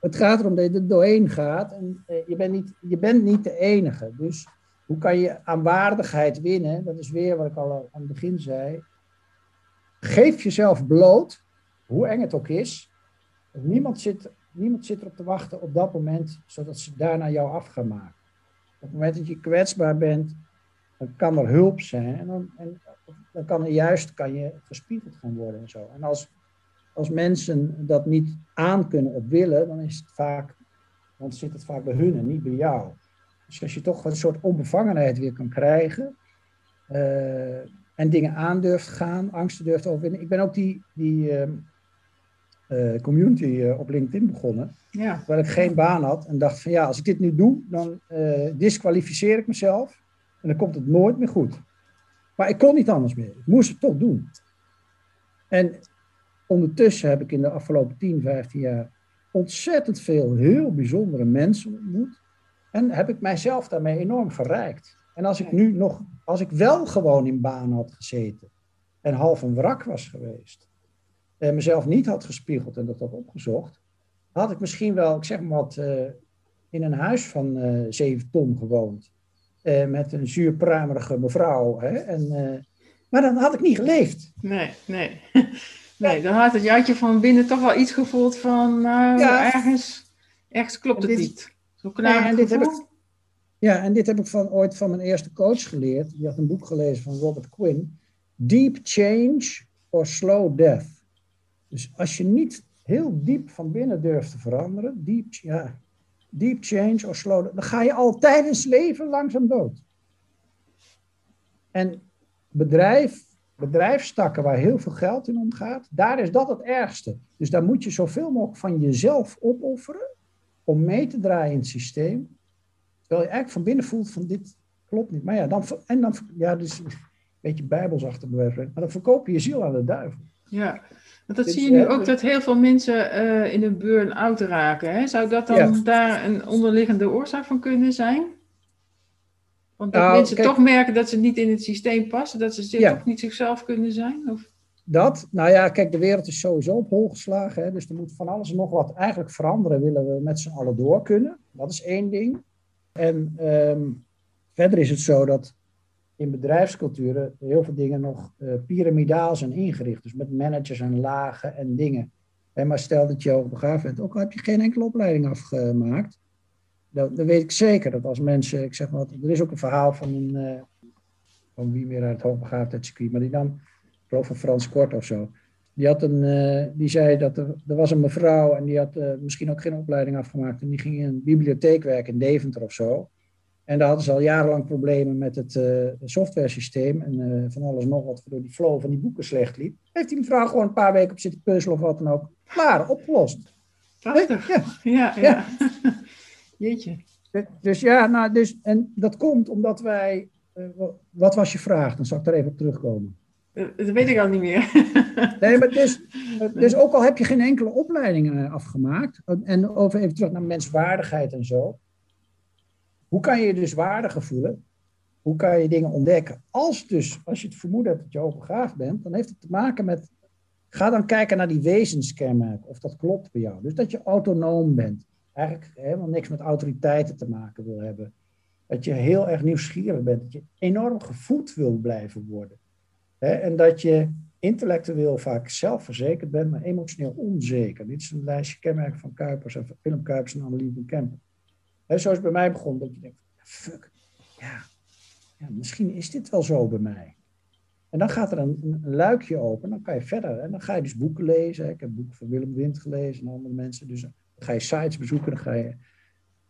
het gaat erom dat je er doorheen gaat en je, bent niet, je bent niet de enige. Dus hoe kan je aan waardigheid winnen? Dat is weer wat ik al aan het begin zei. Geef jezelf bloot, hoe eng het ook is. Niemand zit, niemand zit erop te wachten op dat moment, zodat ze daarna jou af gaan maken. Op het moment dat je kwetsbaar bent, dan kan er hulp zijn. En dan, dan kan er juist kan je gespiegeld gaan worden en zo. En als, als mensen dat niet aan kunnen of willen, dan is het vaak, dan zit het vaak bij hun en niet bij jou. Dus als je toch een soort onbevangenheid weer kan krijgen. Uh, en dingen aandurft gaan, angsten durft overwinnen. Ik ben ook die, die uh, eh, community eh, op LinkedIn begonnen. Ja. Terwijl ik geen baan had en dacht van ja, als ik dit nu doe, dan disqualificeer ik mezelf en dan komt het nooit meer goed. Maar ik kon niet anders meer. Ik moest het toch doen. En ondertussen heb ik in de afgelopen 10, 15 jaar ontzettend veel heel bijzondere mensen ontmoet. En heb ik mijzelf daarmee enorm verrijkt. En als ik nu nog, als ik wel gewoon in baan had gezeten en half een wrak was geweest, en mezelf niet had gespiegeld en dat had opgezocht, had ik misschien wel, ik zeg maar wat, uh, in een huis van uh, 7 ton gewoond. Uh, met een zuurpruimerige mevrouw. Hè, en, maar dan had ik niet geleefd. Nee, nee. Nee, dan had het Jantje van binnen toch wel iets gevoeld van, nou, ja. ergens, ergens klopt het dit, niet. Zo ja, en dit heb ik, ja, en dit heb ik van, ooit van mijn eerste coach geleerd. Die had een boek gelezen van Robert Quinn. Deep change or slow death. Dus als je niet heel diep van binnen durft te veranderen, deep, ja, deep change or slow death, dan ga je al tijdens leven langzaam dood. En bedrijf, bedrijfstakken waar heel veel geld in omgaat, daar is dat het ergste. Dus daar moet je zoveel mogelijk van jezelf opofferen om mee te draaien in het systeem. Terwijl je eigenlijk van binnen voelt van dit klopt niet. Maar ja, dan, en dan, ja, dus een beetje bijbelsachtig maar dan verkoop je je ziel aan de duivel. Ja, want dat zie je nu ook dat heel veel mensen uh, in een burn-out raken. Hè? Zou dat dan ja. daar een onderliggende oorzaak van kunnen zijn? Want dat nou, mensen kijk, toch merken dat ze niet in het systeem passen, dat ze ja. toch niet zichzelf kunnen zijn? Of? Dat, nou ja, kijk, de wereld is sowieso op hol geslagen. Hè? Dus er moet van alles en nog wat eigenlijk veranderen, willen we met z'n allen door kunnen. Dat is één ding. En um, verder is het zo dat in bedrijfsculturen heel veel dingen nog uh, piramidaal zijn ingericht. Dus met managers en lagen en dingen. En maar stel dat je hoogbegaafd bent, ook al heb je geen enkele opleiding afgemaakt. Dan, weet ik zeker dat als mensen, ik zeg maar, er is ook een verhaal van een, uh, van wie meer uit het hoogbegaafdheidscircuit, maar die dan, geloof van Frans Kort of zo. Die, had een, uh, die zei dat er, er was een mevrouw en die had uh, misschien ook geen opleiding afgemaakt. En die ging in een bibliotheek werken in Deventer of zo. En daar hadden ze al jarenlang problemen met het uh, softwaresysteem en van alles nog wat, waardoor die flow van die boeken slecht liep. Heeft die mevrouw gewoon een paar weken op zitten puzzelen of wat dan ook. Klaar, opgelost. Prachtig. Ja, ja. ja. ja. Jeetje. Dus, dus, ja, nou, dus, en dat komt omdat wij. Wat was je vraag? Dan zal ik daar even op terugkomen. Dat weet ik al niet meer. nee, maar dus, dus ook al heb je geen enkele opleiding afgemaakt. En over even terug naar menswaardigheid en zo hoe kan je je dus waardiger voelen? Hoe kan je dingen ontdekken? Als, dus, als je het vermoeden hebt dat je hoogbegaafd bent, dan heeft het te maken met. Ga dan kijken naar die wezenskenmerken, of dat klopt bij jou. Dus dat je autonoom bent. Eigenlijk helemaal niks met autoriteiten te maken wil hebben. Dat je heel erg nieuwsgierig bent. Dat je enorm gevoed wil blijven worden. En dat je intellectueel vaak zelfverzekerd bent, maar emotioneel onzeker. Dit is een lijstje kenmerken van Kuipers en Willem Kuipers en Annelies van Kempen. He, zo is bij mij begonnen, dat je denkt, fuck, ja, ja, misschien is dit wel zo bij mij. En dan gaat er een, luikje open, dan kan je verder. En dan ga je dus boeken lezen. Ik heb boeken van Willem Wind gelezen en andere mensen. Dus dan ga je sites bezoeken, ga je...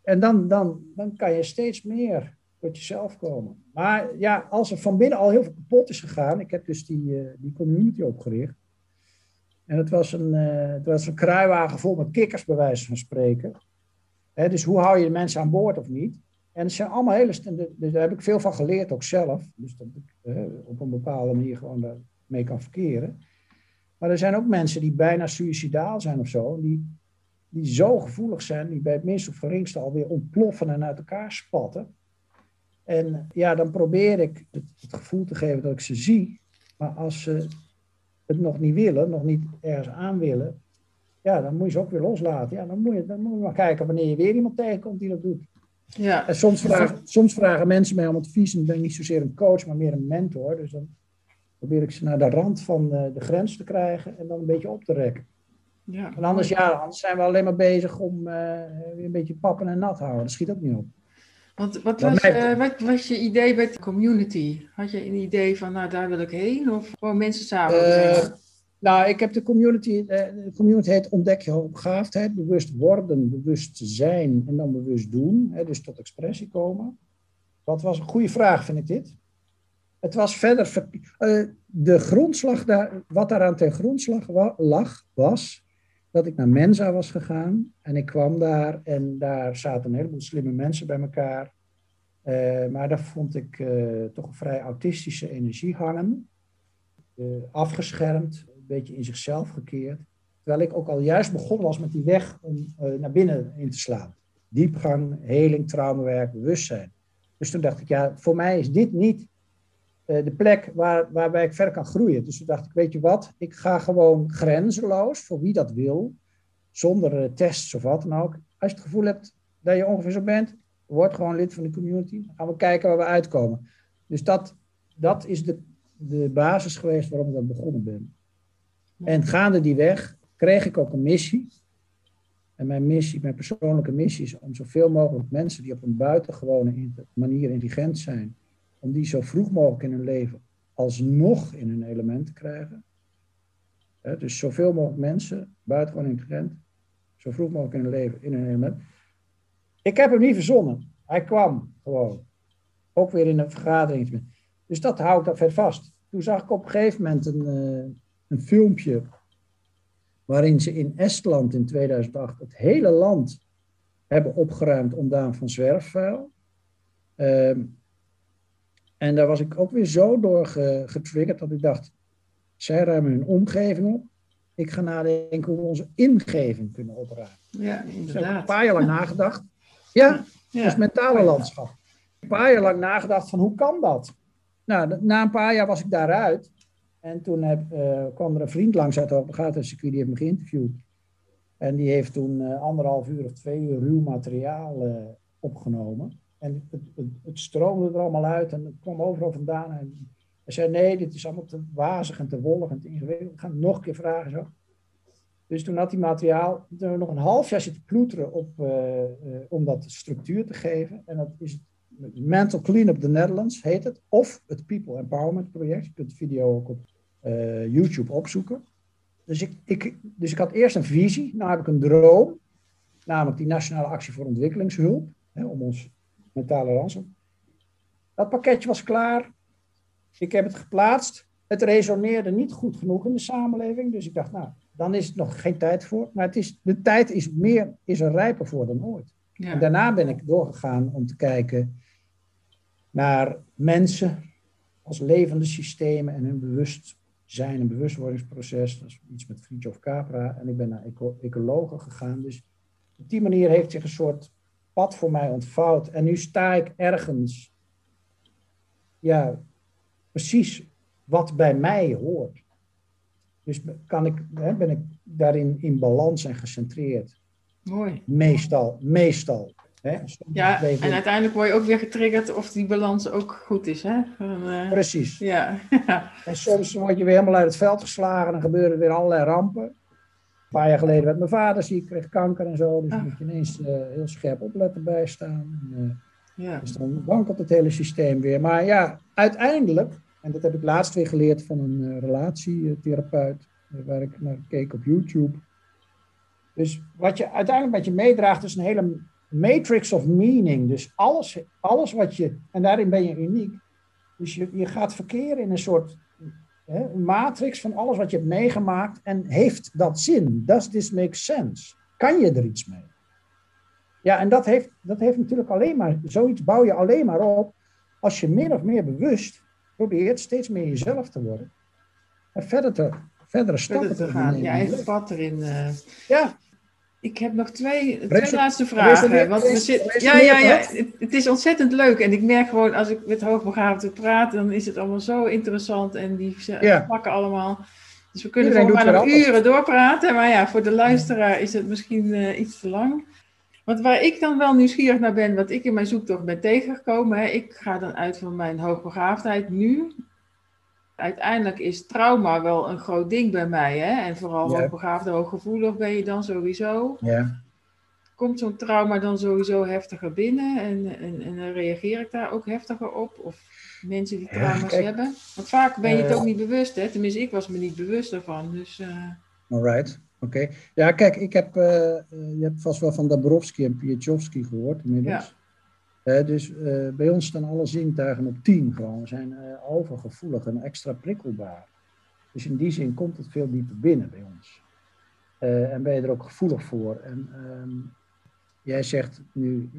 En dan, dan, dan kan je steeds meer tot jezelf komen. Maar ja, als er van binnen al heel veel kapot is gegaan... Ik heb dus die, uh, die community opgericht. En het was, een, uh, het was een kruiwagen vol met kikkers, bij wijze van spreken dus hoe hou je de mensen aan boord of niet? En het zijn allemaal hele. Daar heb ik veel van geleerd, ook zelf. Dus dat ik op een bepaalde manier gewoon mee kan verkeren. Maar er zijn ook mensen die bijna suicidaal zijn of zo. Die, die zo gevoelig zijn, die bij het minste of geringste alweer ontploffen en uit elkaar spatten. En ja, dan probeer ik het, het gevoel te geven dat ik ze zie. Maar als ze het nog niet willen, nog niet ergens aan willen, ja, dan moet je ze ook weer loslaten. Ja, dan moet je, dan moet je maar kijken wanneer je weer iemand tegenkomt die dat doet. Ja. En soms vragen, soms vragen mensen mij om advies en ik ben niet zozeer een coach, maar meer een mentor. Dus dan probeer ik ze naar de rand van de, de grens te krijgen en dan een beetje op te rekken. Ja. En anders, ja, anders zijn we alleen maar bezig om uh, weer een beetje pappen en nat houden. Dat schiet ook niet op. Want wat was, uh, wat was je idee bij de community? Had je een idee van, nou daar wil ik heen? Of gewoon mensen samen? Uh, nou, ik heb de community, eh, de community heet Ontdek je hoogbegaafdheid. Bewust worden, bewust zijn en dan bewust doen. Hè, dus tot expressie komen. Wat was een goede vraag, vind ik dit. Het was verder, de grondslag, daar, wat daaraan ten grondslag lag, was dat ik naar Mensa was gegaan. En ik kwam daar en daar zaten een heleboel slimme mensen bij elkaar. Uh, maar daar vond ik uh, toch een vrij autistische energie hangen. Uh, afgeschermd, een beetje in zichzelf gekeerd. Terwijl ik ook al juist begonnen was met die weg om naar binnen in te slaan. Diepgang, heling, traumawerk, bewustzijn. Dus toen dacht ik, ja, voor mij is dit niet de plek waar, waarbij ik verder kan groeien. Dus toen dacht ik, weet je wat, ik ga gewoon grenzeloos, voor wie dat wil, zonder tests of wat dan ook. Als je het gevoel hebt dat je ongeveer zo bent, word gewoon lid van de community. Dan gaan we kijken waar we uitkomen. Dus dat, dat is de, de basis geweest waarom ik aan begonnen ben. En gaande die weg kreeg ik ook een missie. En mijn missie, mijn persoonlijke missie is om zoveel mogelijk mensen die op een buitengewone manier intelligent zijn, om die zo vroeg mogelijk in hun leven alsnog in hun element te krijgen. dus zoveel mogelijk mensen, buitengewoon intelligent, zo vroeg mogelijk in hun leven in hun element. Ik heb hem niet verzonnen. Hij kwam gewoon. Ook weer in een vergadering. Dus dat houdt dat ver vast. Toen zag ik op een gegeven moment een, uh, een filmpje. waarin ze in Estland in 2008 het hele land hebben opgeruimd ontdaan van zwerfvuil. Uh, en daar was ik ook weer zo door getriggerd dat ik dacht: zij ruimen hun omgeving op. Ik ga nadenken hoe we onze ingeving kunnen opruimen. Ja, inderdaad. Dus ik heb een paar jaar lang nagedacht. Ja, ja. mentale landschap. Een paar jaar lang nagedacht van hoe kan dat? Nou, na een paar jaar was ik daaruit. En toen heb, uh, kwam er een vriend langs uit het circuit, die heeft me geïnterviewd. En die heeft toen uh, anderhalf uur of twee uur ruw materiaal uh, opgenomen. En het, het, stroomde er allemaal uit en het kwam overal vandaan. En hij zei, nee, dit is allemaal te wazig en te wollig en te ingewikkeld. Ik ga het nog een keer vragen. Zo. Dus toen had hij materiaal, toen we nog een half jaar zitten ploeteren op, uh, uh, om dat structuur te geven. En dat is het Mental Cleanup the Netherlands, heet het. Of het People Empowerment Project. Je kunt de video ook op uh, YouTube opzoeken. Dus ik, ik, dus ik had eerst een visie, nou heb ik een droom. Namelijk die Nationale Actie voor Ontwikkelingshulp. Hè, om ons mentale ransom. Dat pakketje was klaar. Ik heb het geplaatst. Het resoneerde niet goed genoeg in de samenleving. Dus ik dacht, nou, dan is het nog geen tijd voor. Maar het is, de tijd is, meer, is er rijper voor dan ooit. Ja. En daarna ben ik doorgegaan om te kijken naar mensen als levende systemen en hun bewustzijn en bewustwordingsproces. Dat is iets met Fritjof Capra. En ik ben naar eco ecologen gegaan. Dus op die manier heeft zich een soort pad voor mij ontvouwd. En nu sta ik ergens, ja, precies wat bij mij hoort. Dus kan ik, hè, ben ik daarin in balans en gecentreerd. Mooi. Meestal, meestal. Hè. Ja, en uiteindelijk word je ook weer getriggerd of die balans ook goed is. Hè? Van, uh, Precies. Ja. en soms word je weer helemaal uit het veld geslagen en dan gebeuren weer allerlei rampen. Een paar jaar geleden werd mijn vader ziek, kreeg kanker en zo. Dus ah. moet je ineens uh, heel scherp opletten bij staan. En, uh, ja. Dus dan wankelt het hele systeem weer. Maar ja, uiteindelijk en dat heb ik laatst weer geleerd van een uh, relatietherapeut, waar ik naar keek op YouTube. Dus wat je uiteindelijk met je meedraagt, is een hele matrix of meaning. Dus alles, alles wat je, en daarin ben je uniek. Dus je, je gaat verkeren in een soort hè, matrix van alles wat je hebt meegemaakt. En heeft dat zin? Does this make sense? Kan je er iets mee? Ja, en dat heeft, dat heeft natuurlijk alleen maar, zoiets bouw je alleen maar op als je min of meer bewust probeert steeds meer jezelf te worden. En verder te, verdere stappen verder te, gaan. Ja, even pad erin. Uh... Ja. Ik heb nog twee, twee laatste vragen. Want we zit, ja, ja, ja, het, het, is ontzettend leuk. En ik merk gewoon, als ik met hoogbegaafden praat, dan is het allemaal zo interessant. En die ja. pakken allemaal. Dus we kunnen Iedereen gewoon maar nog uren doorpraten. Maar ja, voor de luisteraar is het misschien uh, iets te lang. Want waar ik dan wel nieuwsgierig naar ben, wat ik in mijn zoektocht ben tegengekomen, hè, ik ga dan uit van mijn hoogbegaafdheid nu. Uiteindelijk is trauma wel een groot ding bij mij. Hè? En vooral ja. hoogbegaafd, hooggevoelig ben je dan sowieso. Ja. Komt zo'n trauma dan sowieso heftiger binnen en, en, en reageer ik daar ook heftiger op? Of mensen die trauma's hebben? Want vaak ben je het uh, ook niet bewust, hè? tenminste ik was me niet bewust ervan. Dus, uh... Alright. Oké. Ja, kijk, ik heb, uh, je hebt vast wel van Dabrowski en Pietrovski gehoord inmiddels. Uh, dus uh, bij ons staan alle zintuigen op 10 gewoon. We zijn overgevoelig en extra prikkelbaar. Dus in die zin komt het veel dieper binnen bij ons. Eh, en ben je er ook gevoelig voor. En ehm, jij zegt nu,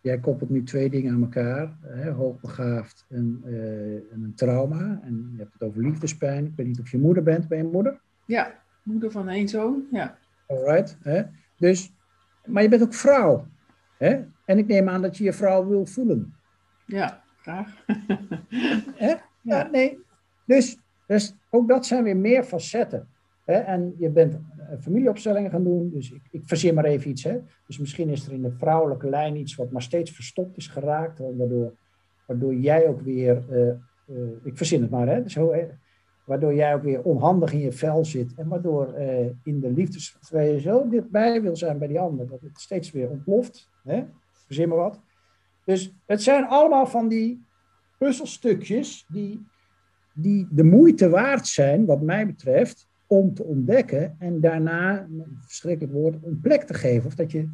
jij koppelt nu twee dingen aan elkaar. Hè, hoogbegaafd en, en, een trauma. En je hebt het over liefdespijn. Ik weet niet of je moeder bent. Ben je moeder? Ja, moeder van één zoon, ja. Alright. Hè? Dus, maar je bent ook vrouw. Hè? En ik neem aan dat je je vrouw wil voelen. Ja, graag. hè? Ja, nee. Dus, dus ook dat zijn weer meer facetten. Hè? En je bent familieopstellingen gaan doen. Dus ik, ik verzin maar even iets. Hè? Dus misschien is er in de vrouwelijke lijn iets wat maar steeds verstopt is geraakt. Waardoor, waardoor jij ook weer, uh, uh, ik verzin het maar, hè? Zo, waardoor jij ook weer onhandig in je vel zit. En waardoor uh, in de liefdes, terwijl je zo dichtbij wil zijn bij die ander, dat het steeds weer ontploft. Hè? Verzin maar wat. Dus het zijn allemaal van die puzzelstukjes die, die de moeite waard zijn, wat mij betreft, om te ontdekken en daarna, een verschrikkelijk woord, een plek te geven. Of dat je,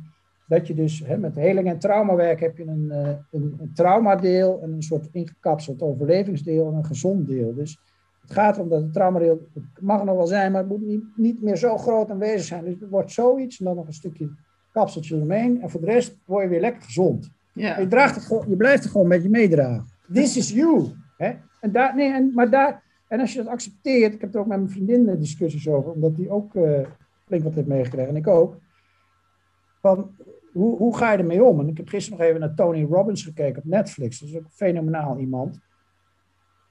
dat je dus hè, met heling en traumawerk heb je een, uh, een, een traumadeel en een soort ingekapseld overlevingsdeel en een gezond deel. Dus het gaat erom dat het traumadeel, het mag nog wel zijn, maar het moet niet, niet meer zo groot aanwezig zijn. Dus het wordt zoiets en dan nog een stukje kapseltje eromheen. En voor de rest word je weer lekker gezond. Ja. Je, draagt het, je blijft het gewoon met je meedragen. This is you. Hè? En daar, nee, en, maar daar, en als je dat accepteert, ik heb er ook met mijn vriendin discussies over, omdat die ook uh, flink wat heeft meegekregen en ik ook. Van hoe, hoe ga je ermee om? En ik heb gisteren nog even naar Tony Robbins gekeken op Netflix. Dat is ook fenomenaal iemand.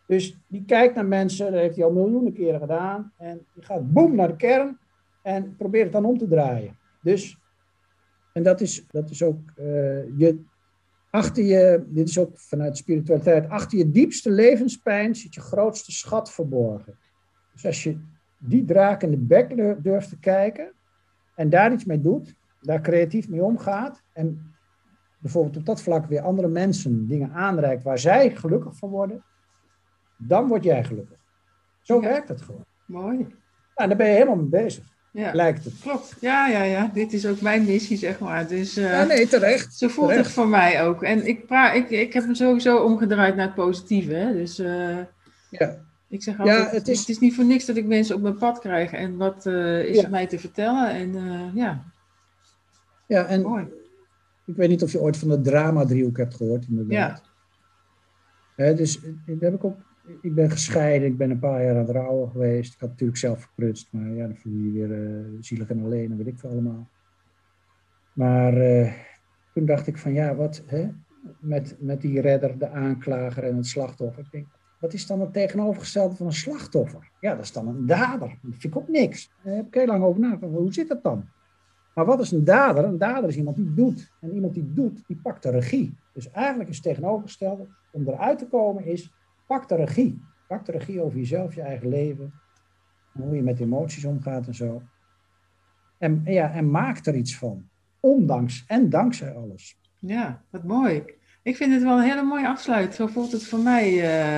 Dus die kijkt naar mensen, dat heeft hij al miljoenen keren gedaan. En die gaat boem naar de kern en probeert het dan om te draaien. Dus, en dat is, dat is ook, uh, je, achter je, dit is ook vanuit spiritualiteit, achter je diepste levenspijn zit je grootste schat verborgen. Dus als je die draak in de bek durft te kijken en daar iets mee doet, daar creatief mee omgaat en bijvoorbeeld op dat vlak weer andere mensen dingen aanreikt waar zij gelukkig van worden, dan word jij gelukkig. Zo werkt het gewoon. Mooi. Nou, daar ben je helemaal mee bezig. Ja. Lijkt het. Klopt. Ja, ja, ja. Dit is ook mijn missie, zeg maar. Dus, uh, ja, nee, terecht. Zo voelt terecht. het voor mij ook. En ik, praat, ik, ik heb me sowieso omgedraaid naar het positieve. Hè? Dus uh, ja. ik zeg altijd, ja, het, is... het is niet voor niks dat ik mensen op mijn pad krijg. En wat uh, is ja. mij te vertellen? En ja. Ja, en Mooi. ik weet niet of je ooit van de drama-driehoek hebt gehoord, inderdaad. Ja. dus dat heb ik ook ik ben gescheiden, ik ben een paar jaar aan het rouwen geweest. Ik had natuurlijk zelf verprutst, maar ja, dan voel je weer uh, zielig en alleen en weet ik veel allemaal. Maar uh, toen dacht ik van ja, wat hè, met, met die redder, de aanklager en het slachtoffer. Wat is dan het tegenovergestelde van een slachtoffer? Ja, dat is dan een dader. Dat vind ik ook niks. Daar heb ik heel lang over nagedacht. Hoe zit dat dan? Maar wat is een dader? Een dader is iemand die doet. En iemand die doet, die pakt de regie. Dus eigenlijk is het tegenovergestelde, om eruit te komen, is Pak de regie. Pak de regie over jezelf, je eigen leven. Hoe je met emoties omgaat en zo. En, ja, en maak er iets van. Ondanks en dankzij alles. Ja, wat mooi. Ik vind het wel een hele mooie afsluit. Zo voelt het voor mij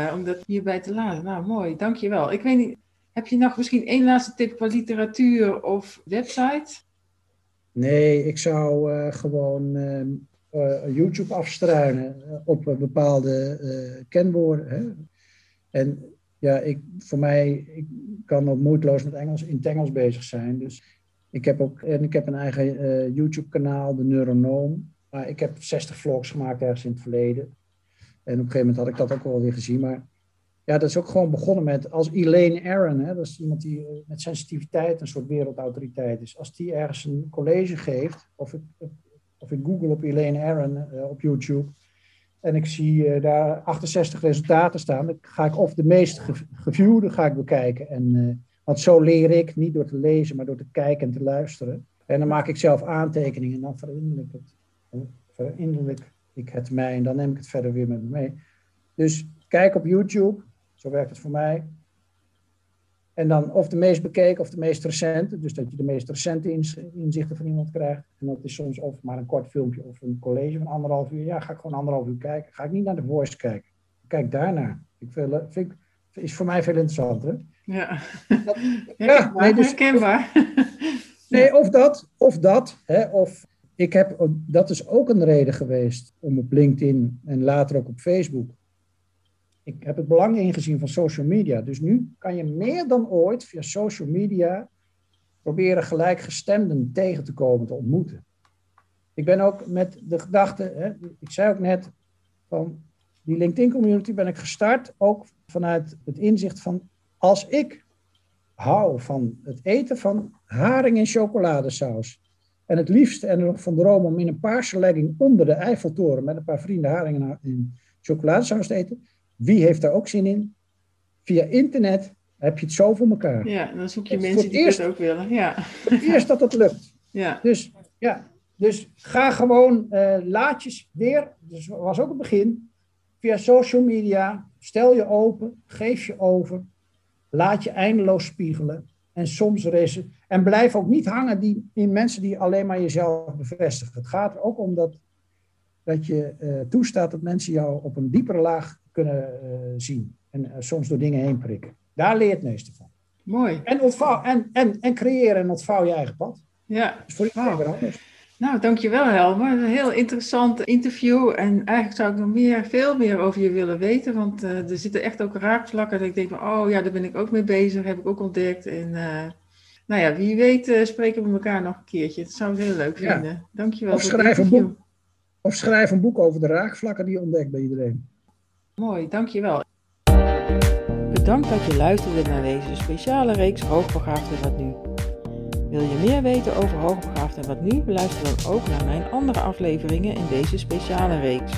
uh, om dat hierbij te laten. Nou, mooi. Dankjewel. Ik weet niet, heb je nog misschien één laatste tip qua literatuur of website? Nee, ik zou uh, gewoon uh, uh, YouTube afstruinen op bepaalde uh, kenwoorden. Hè. En ja, ik, voor mij, ik kan ook moeiteloos met Engels, in het Engels bezig zijn. Dus ik heb ook, en ik heb een eigen YouTube-kanaal, de Neuronoom. Maar ik heb 60 vlogs gemaakt ergens in het verleden. En op een gegeven moment had ik dat ook wel weer gezien. Maar ja, dat is ook gewoon begonnen met, als Elaine Aaron, hè, dat is iemand die met sensitiviteit een soort wereldautoriteit is. Als die ergens een college geeft, of ik, of ik google op Elaine Aaron uh, op YouTube en ik zie uh, daar 68 resultaten staan, ga ik of de meest ge geviewde ga ik bekijken. En, uh, want zo leer ik, niet door te lezen, maar door te kijken en te luisteren. En dan maak ik zelf aantekeningen en dan verinnerlijk, het, verinnerlijk ik het mij en dan neem ik het verder weer met me mee. Dus kijk op YouTube, zo werkt het voor mij. En dan of de meest bekeken of de meest recente. Dus dat je de meest recente inzichten van iemand krijgt. En dat is soms of maar een kort filmpje of een college van anderhalf uur. Ja, ga ik gewoon anderhalf uur kijken. Ga ik niet naar de voice kijken. Kijk daarnaar. Ik vind, is voor mij veel interessanter. Ja, dat, ja nee, dus, herkenbaar. nee, of dat, of dat. Hè, of ik heb, dat is ook een reden geweest om op LinkedIn en later ook op Facebook ik heb het belang ingezien van social media. Dus nu kan je meer dan ooit via social media proberen gelijkgestemden tegen te komen, te ontmoeten. Ik ben ook met de gedachte, hè, ik zei ook net, van die LinkedIn community ben ik gestart, ook vanuit het inzicht van als ik hou van het eten van haring in chocoladesaus. En het liefst en nog van droom om in een paarse legging onder de Eiffeltoren met een paar vrienden haring in chocoladesaus te eten. Wie heeft daar ook zin in? Via internet heb je het zo voor elkaar. Ja, dan zoek je mensen die het ook willen. Ja. Het eerst dat het lukt. Ja. Dus, ja, dus ga gewoon, uh, laat je weer, dus was ook het begin, via social media, stel je open, geef je over, laat je eindeloos spiegelen. En soms. En blijf ook niet hangen die, in mensen die alleen maar jezelf bevestigen. Het gaat er ook om dat, dat je uh, toestaat dat mensen jou op een diepere laag kunnen uh, zien. En soms door dingen heen prikken. Daar leer je het meeste van. Mooi. En, ontvouw, en, en, en creëren en ontvouw je eigen pad. Ja. Dus voor iedereen weer anders. Nou, dankjewel Helmer. Een heel interessant interview. En eigenlijk zou ik nog meer, veel meer over je willen weten. Want uh, er zitten echt ook raakvlakken. Dat ik denk, van, oh ja, daar ben ik ook mee bezig. Heb ik ook ontdekt. En uh, nou ja, wie weet uh, spreken we elkaar nog een keertje. Dat zou ik heel leuk vinden. Ja. Dankjewel of schrijf, een boek, of schrijf een boek over de raakvlakken die je ontdekt bij iedereen. Mooi, dankjewel. Bedankt dat je luisterde naar deze speciale reeks Hoogbegaafd Wat Nu. Wil je meer weten over Hoogbegaafd en Wat Nu? Luister dan ook naar mijn andere afleveringen in deze speciale reeks.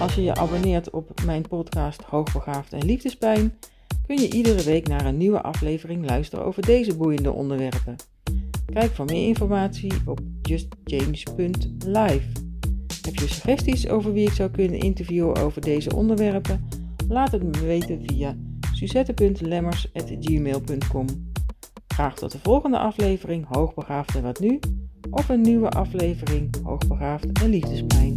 Als je je abonneert op mijn podcast Hoogbegaafd en Liefdespijn, kun je iedere week naar een nieuwe aflevering luisteren over deze boeiende onderwerpen. Kijk voor meer informatie op justjames.live. Heb je suggesties over wie ik zou kunnen interviewen over deze onderwerpen? Laat het me weten via suzette.lemmers.gmail.com Graag tot de volgende aflevering Hoogbegaafd en wat nu? Of een nieuwe aflevering Hoogbegaafd en Liefdespijn.